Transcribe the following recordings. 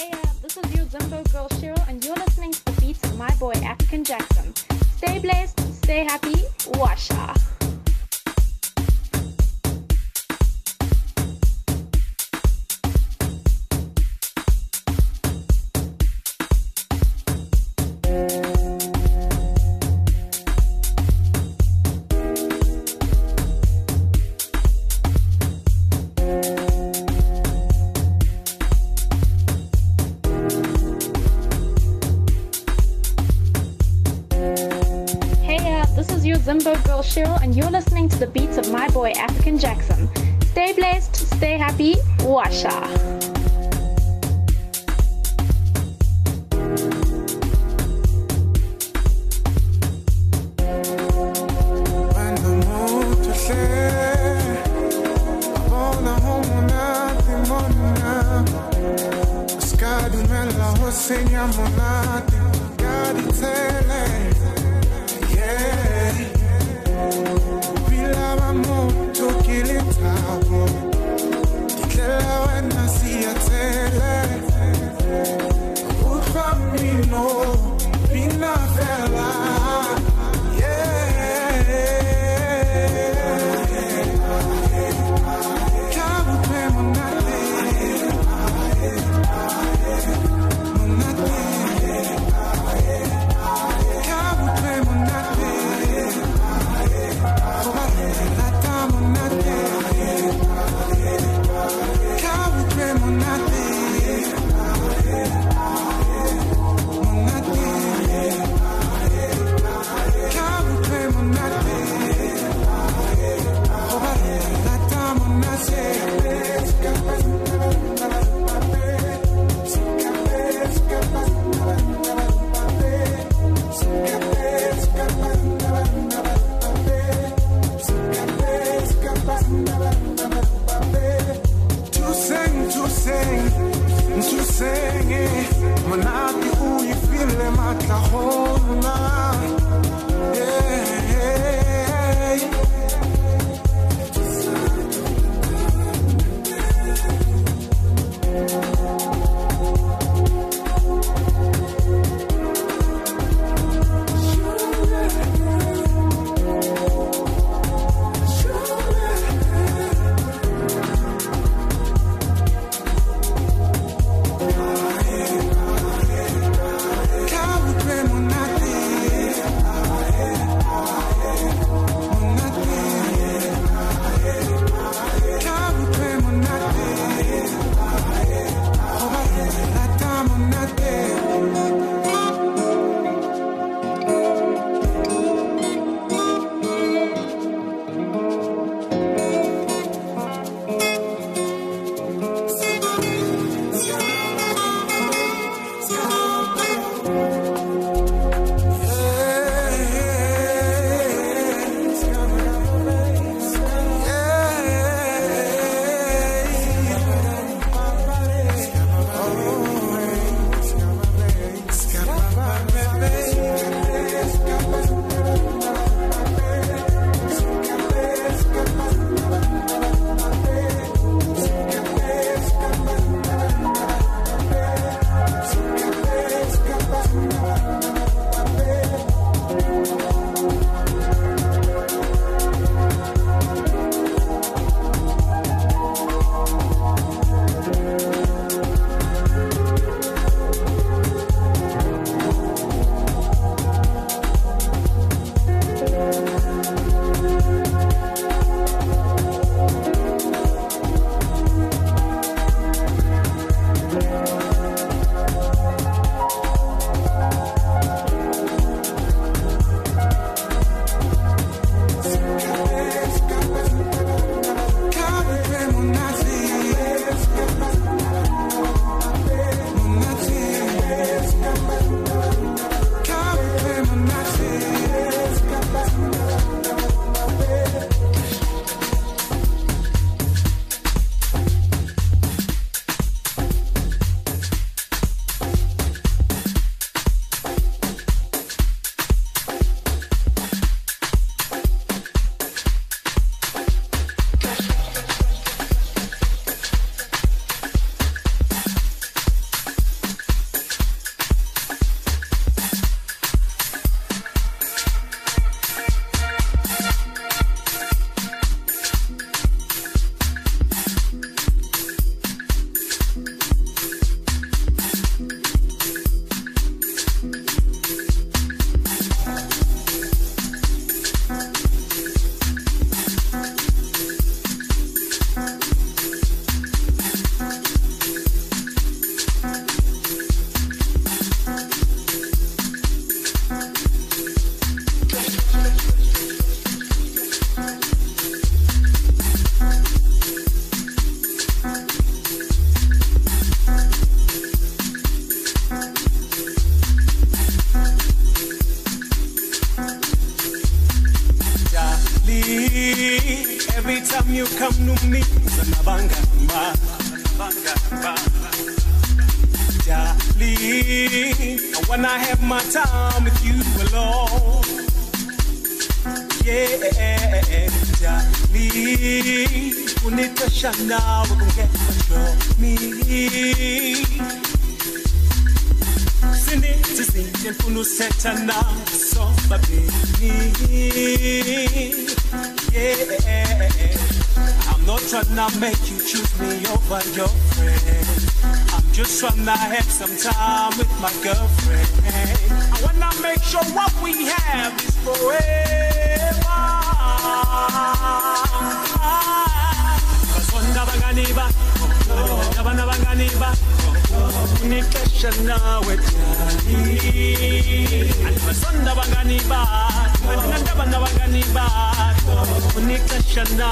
Hey, uh, this is your Jumbo girl Cheryl, and you're listening to the beats of my boy African Jackson. Stay blessed, stay happy, washa.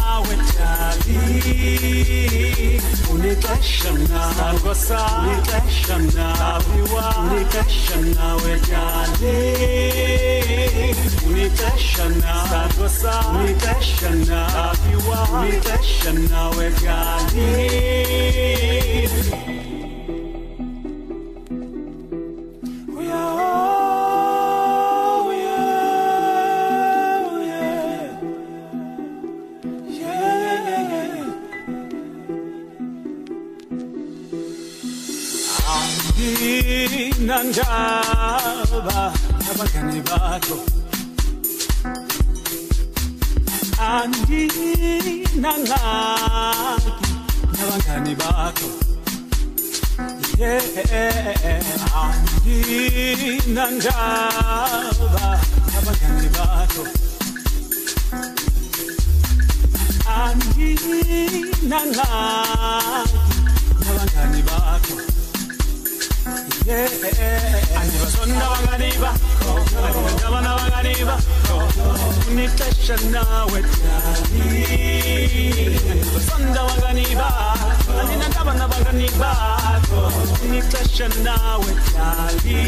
nawe Charlie unexesha nawe kwasa unexesha nawe wa unexesha nawe Charlie unexesha nawe kwasa unexesha nawe wa unexesha nawe Charlie banjaba abangane bakho andinangxaki nabangane bakho yeah andinanjaba abangane bakho andinangxaki nabangane bakho andibazonda abanganiba andibandabana abanganiba funa ixesha nawe dali andibazonda abanganiba andinandabana abanganiba unixesha nawe dali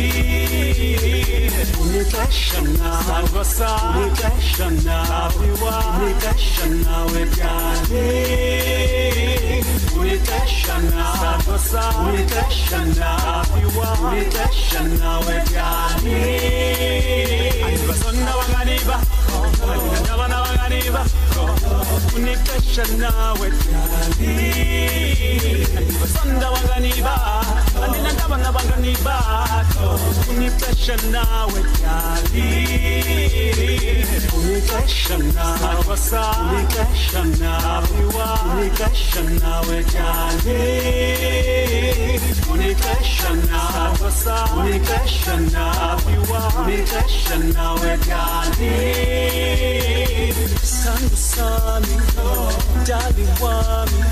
unixesha nawe sasa unixesha nawe wa unixesha nawe dali unixesha nawe sasa unixesha nawe wa unixesha nawe dali anibasonna wanganiba abana abangani bakho ufuna ixesha nawe dali basanda abangani bakho andinandaba nabangani bakho unixesha nawe dali unixesha nawe unixesha nawe unixesha nawe dali unixesha nawe unixesha nawe unixesha nawe dali sangu sami dali wami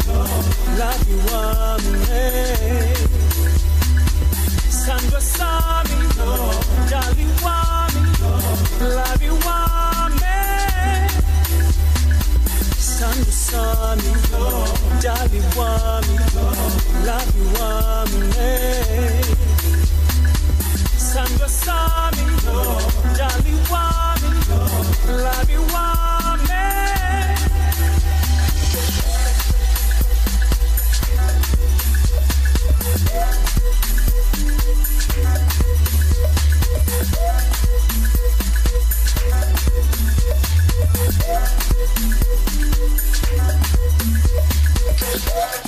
labi wami hey uthandwa sami dali wami labi wami uthandwa sami dali wami labi wami uthandwa sami dali wami labi wami Yeah. Thank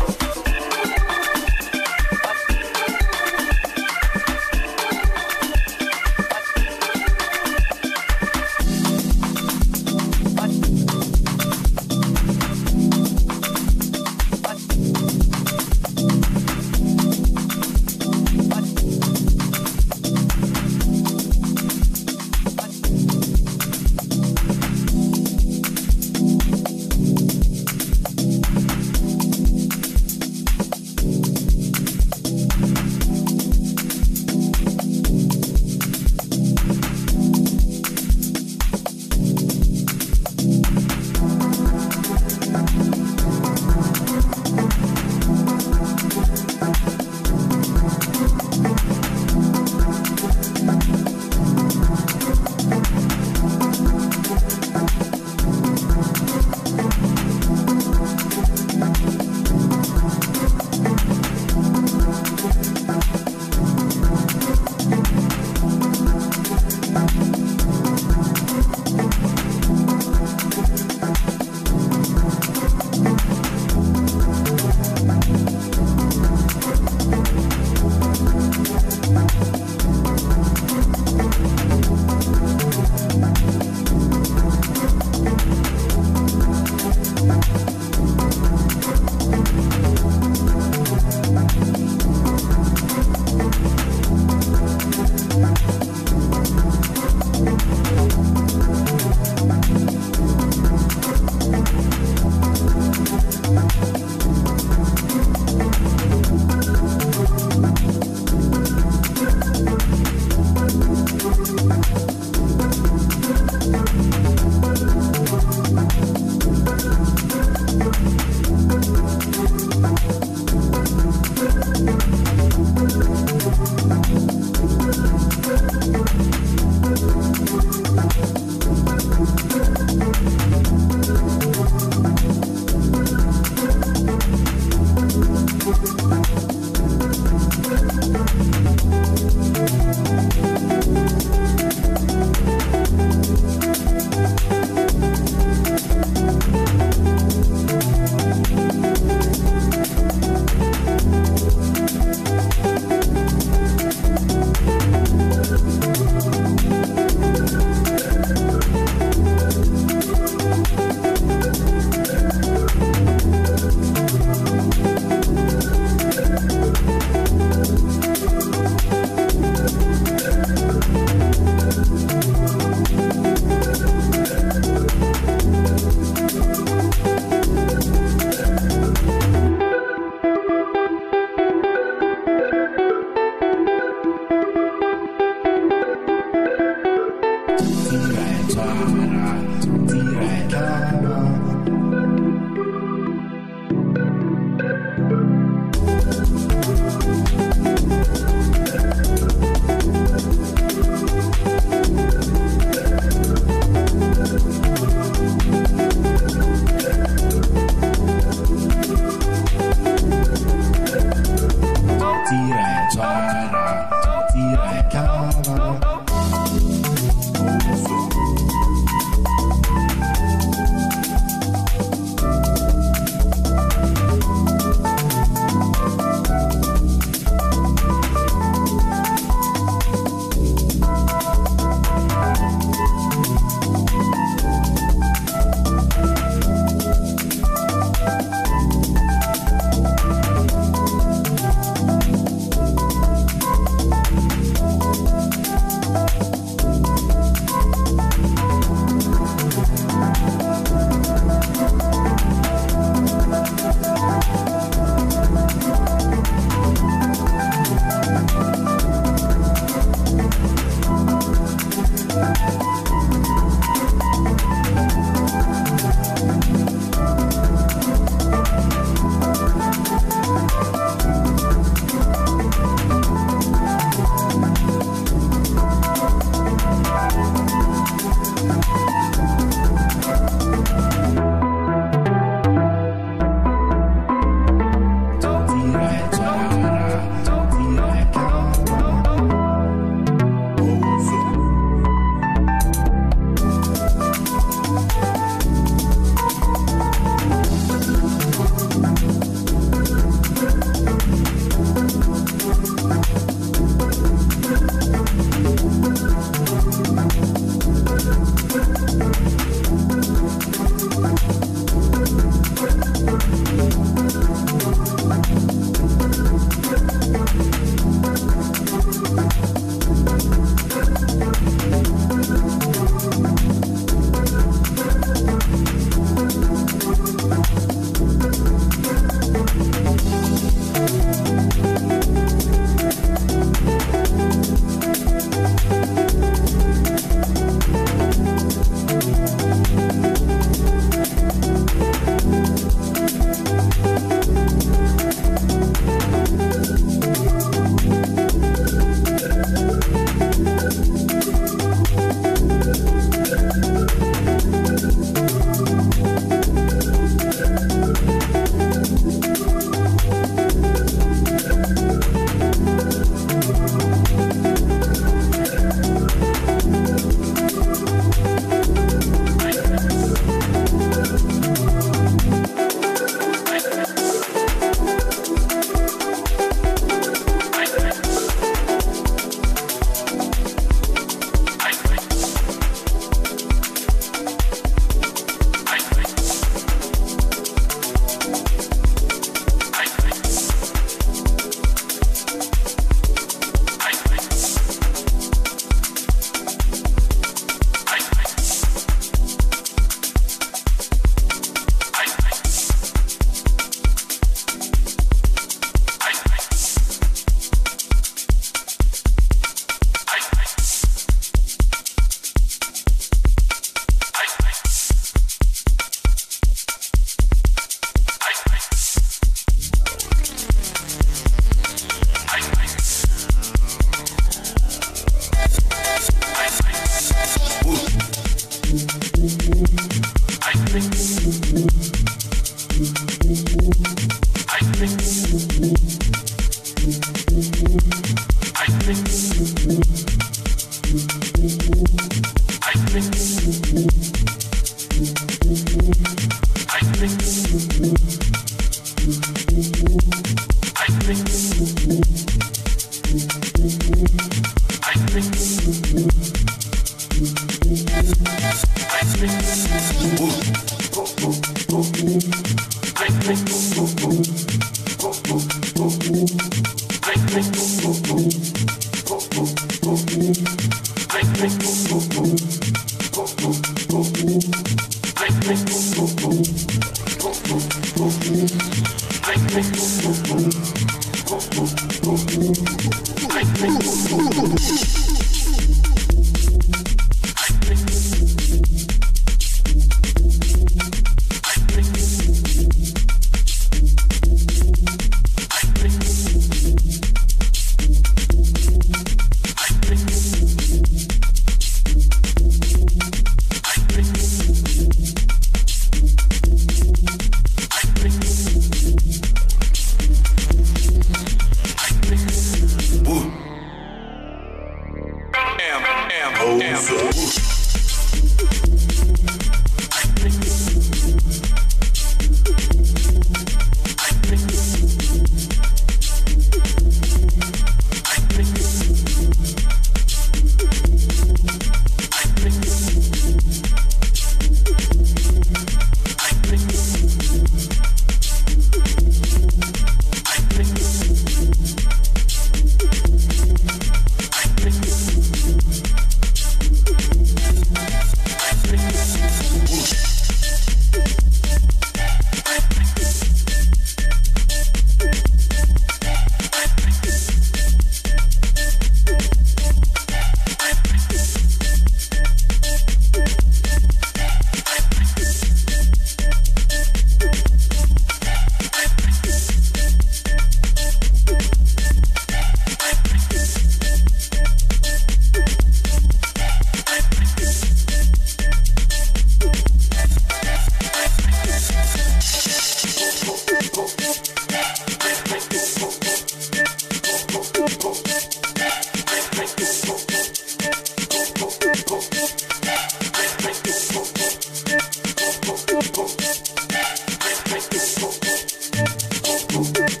Thank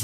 you.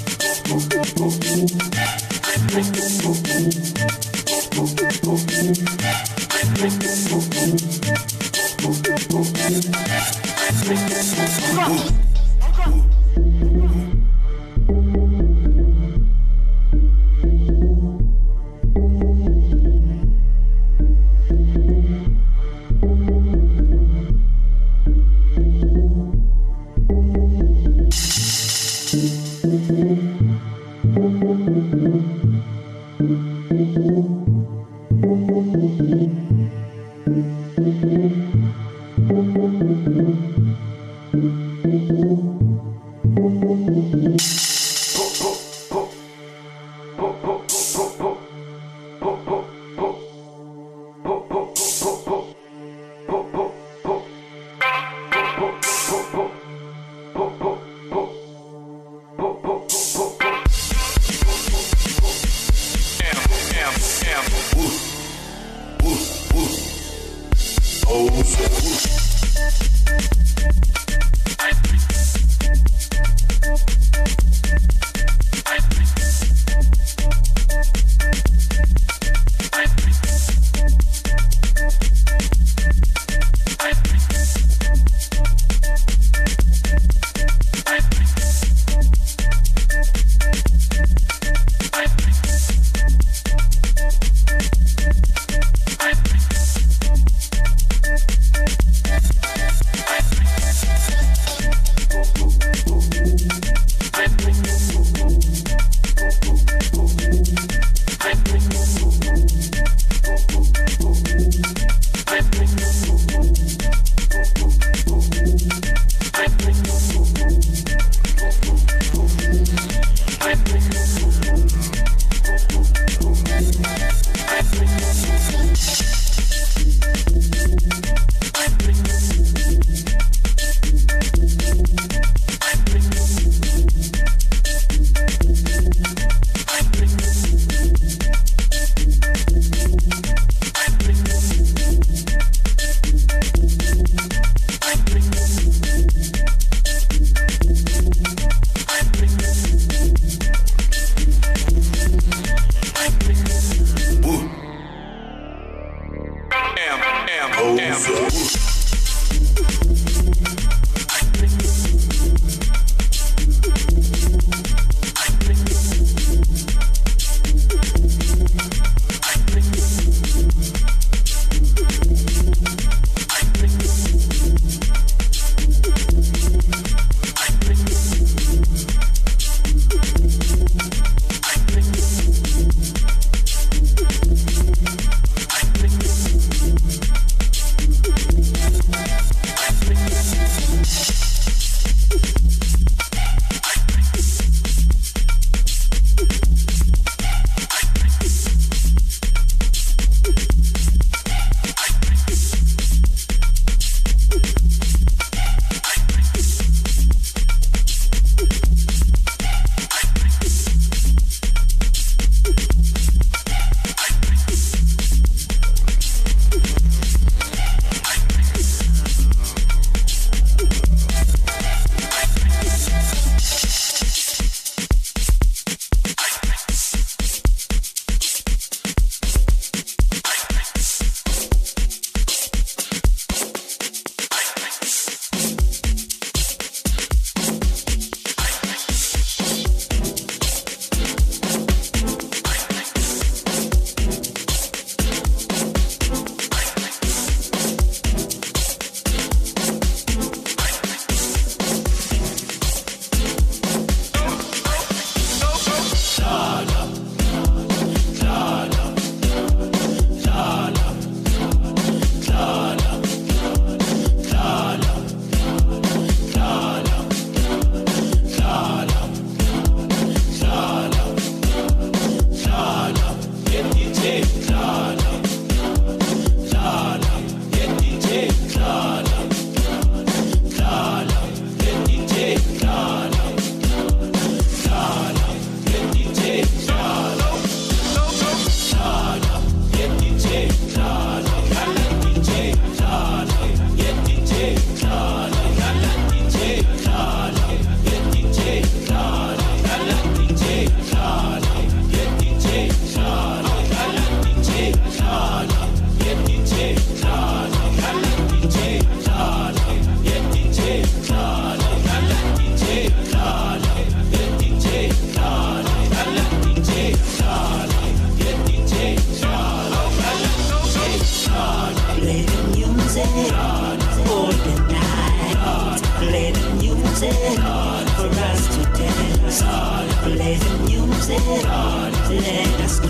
it all. Let us go.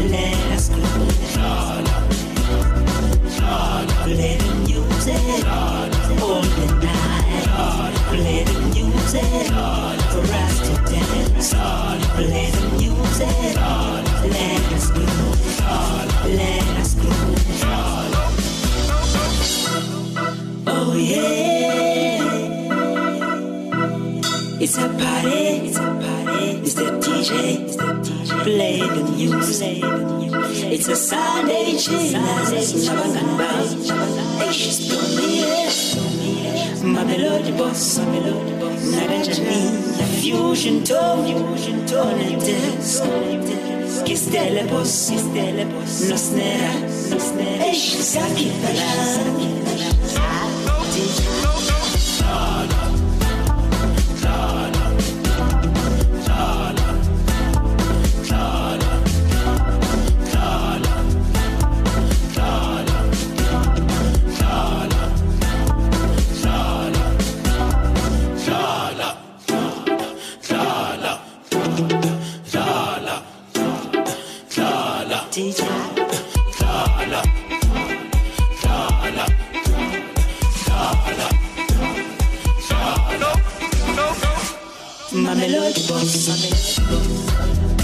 Let us go. Let him use it all the night. Let him use it for us to dance. Let him use it. Let us go. Let us go. Oh yeah. It's a party. It's a party. it's the DJ, it's the DJ, play the music. It's a Sunday chill, abangani bami, hey she's doing me, my melody boss, my melody boss, nakanjani, fusion tone, fusion tone, and dance, kistele boss, kistele boss, no snare, no snare, hey she's a killer. Mamelodi Boss. Mamelodi Boss.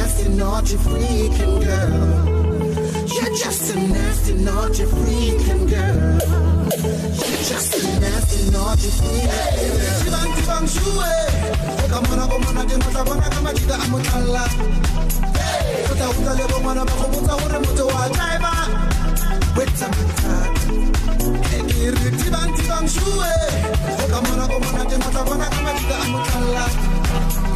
nasty, naughty, freaking girl. You're just a nasty, naughty, freaking girl. You're just a nasty, naughty, freaking girl. Chibanti bangshue, kamona komona ke mata bona ka majika a motalla. Tota uta le bomana ba go botsa gore motho wa driver. Wetsa mathata. Ke re tibanti bangshue, kamona komona ke mata bona ka majika a motalla.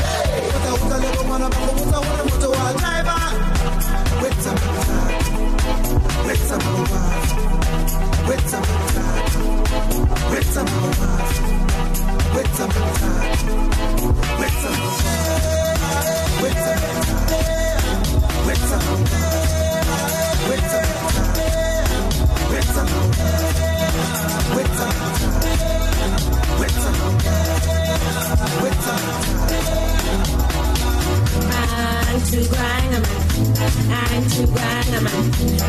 With some angithukanga man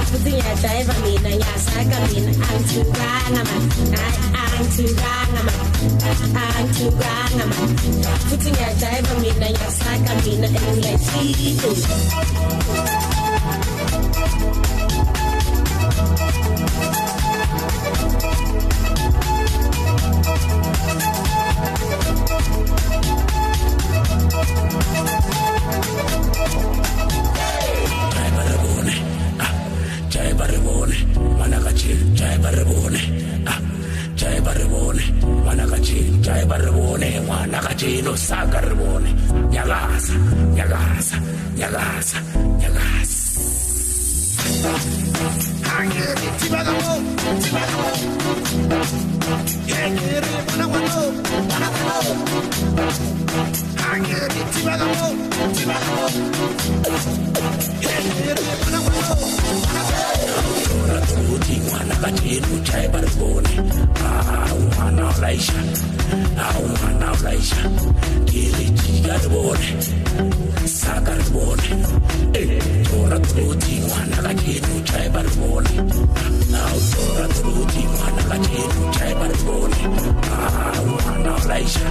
futhi ngiyajayiva mina ngiyasaka mina angithukanga man hayi angithukanga man angithukanga man futhi ngiyajayiva mina ngiyasaka mina and ngiyashilo nyakaza nyakaza Tibagamo, tibagamo, yeah, yeah, yeah, ukuthi ngwana batshela ujaye balibone hawu ngwana ulayisha hawu ngwana ulayisha dirijika libone saka libone tora truthi mwana kakhethu jaye balibone nawu tora truthi mwana kakhethu jaye balibone nawu ah, mwana ulayisha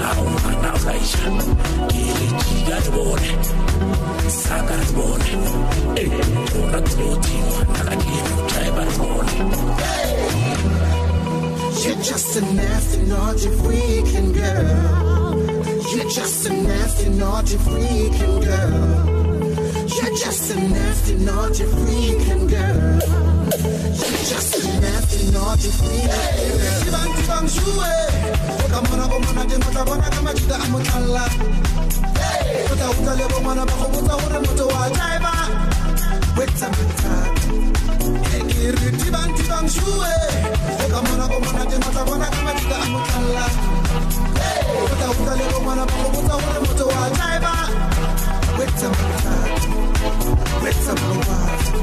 nawu ah, mwana ulayisha gilijika libone saka libone eh, tora truthi mwana kakhethu jaye balibone You're just a nasty, naughty, freaking girl. You're just a nasty, naughty, freaking girl. You're just a nasty, naughty freaking girl. You're just a nasty, naughty freaking girl. Sibantu bangjuwe, ukamona bomona ndinota bona kama chida amotalla. Uta uta le bomona bakhobuta hore moto wa driver. Wetsa mutsa. Ekiri sibantu bangjuwe, ukamona bomona ndinota bona kama chida amotalla. Uta uta le bomona bakhobuta hore moto wa wethamathathu wethamathathu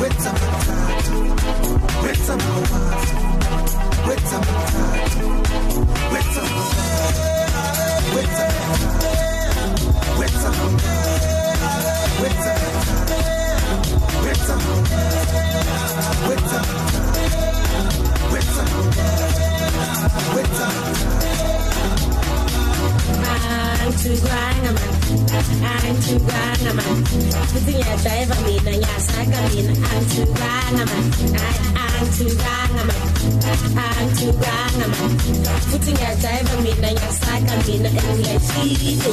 wethamathathu wethamathathu wethamathathu wethamathathu futhi ngiyajive mina ngiyasaka mina and ngiyafika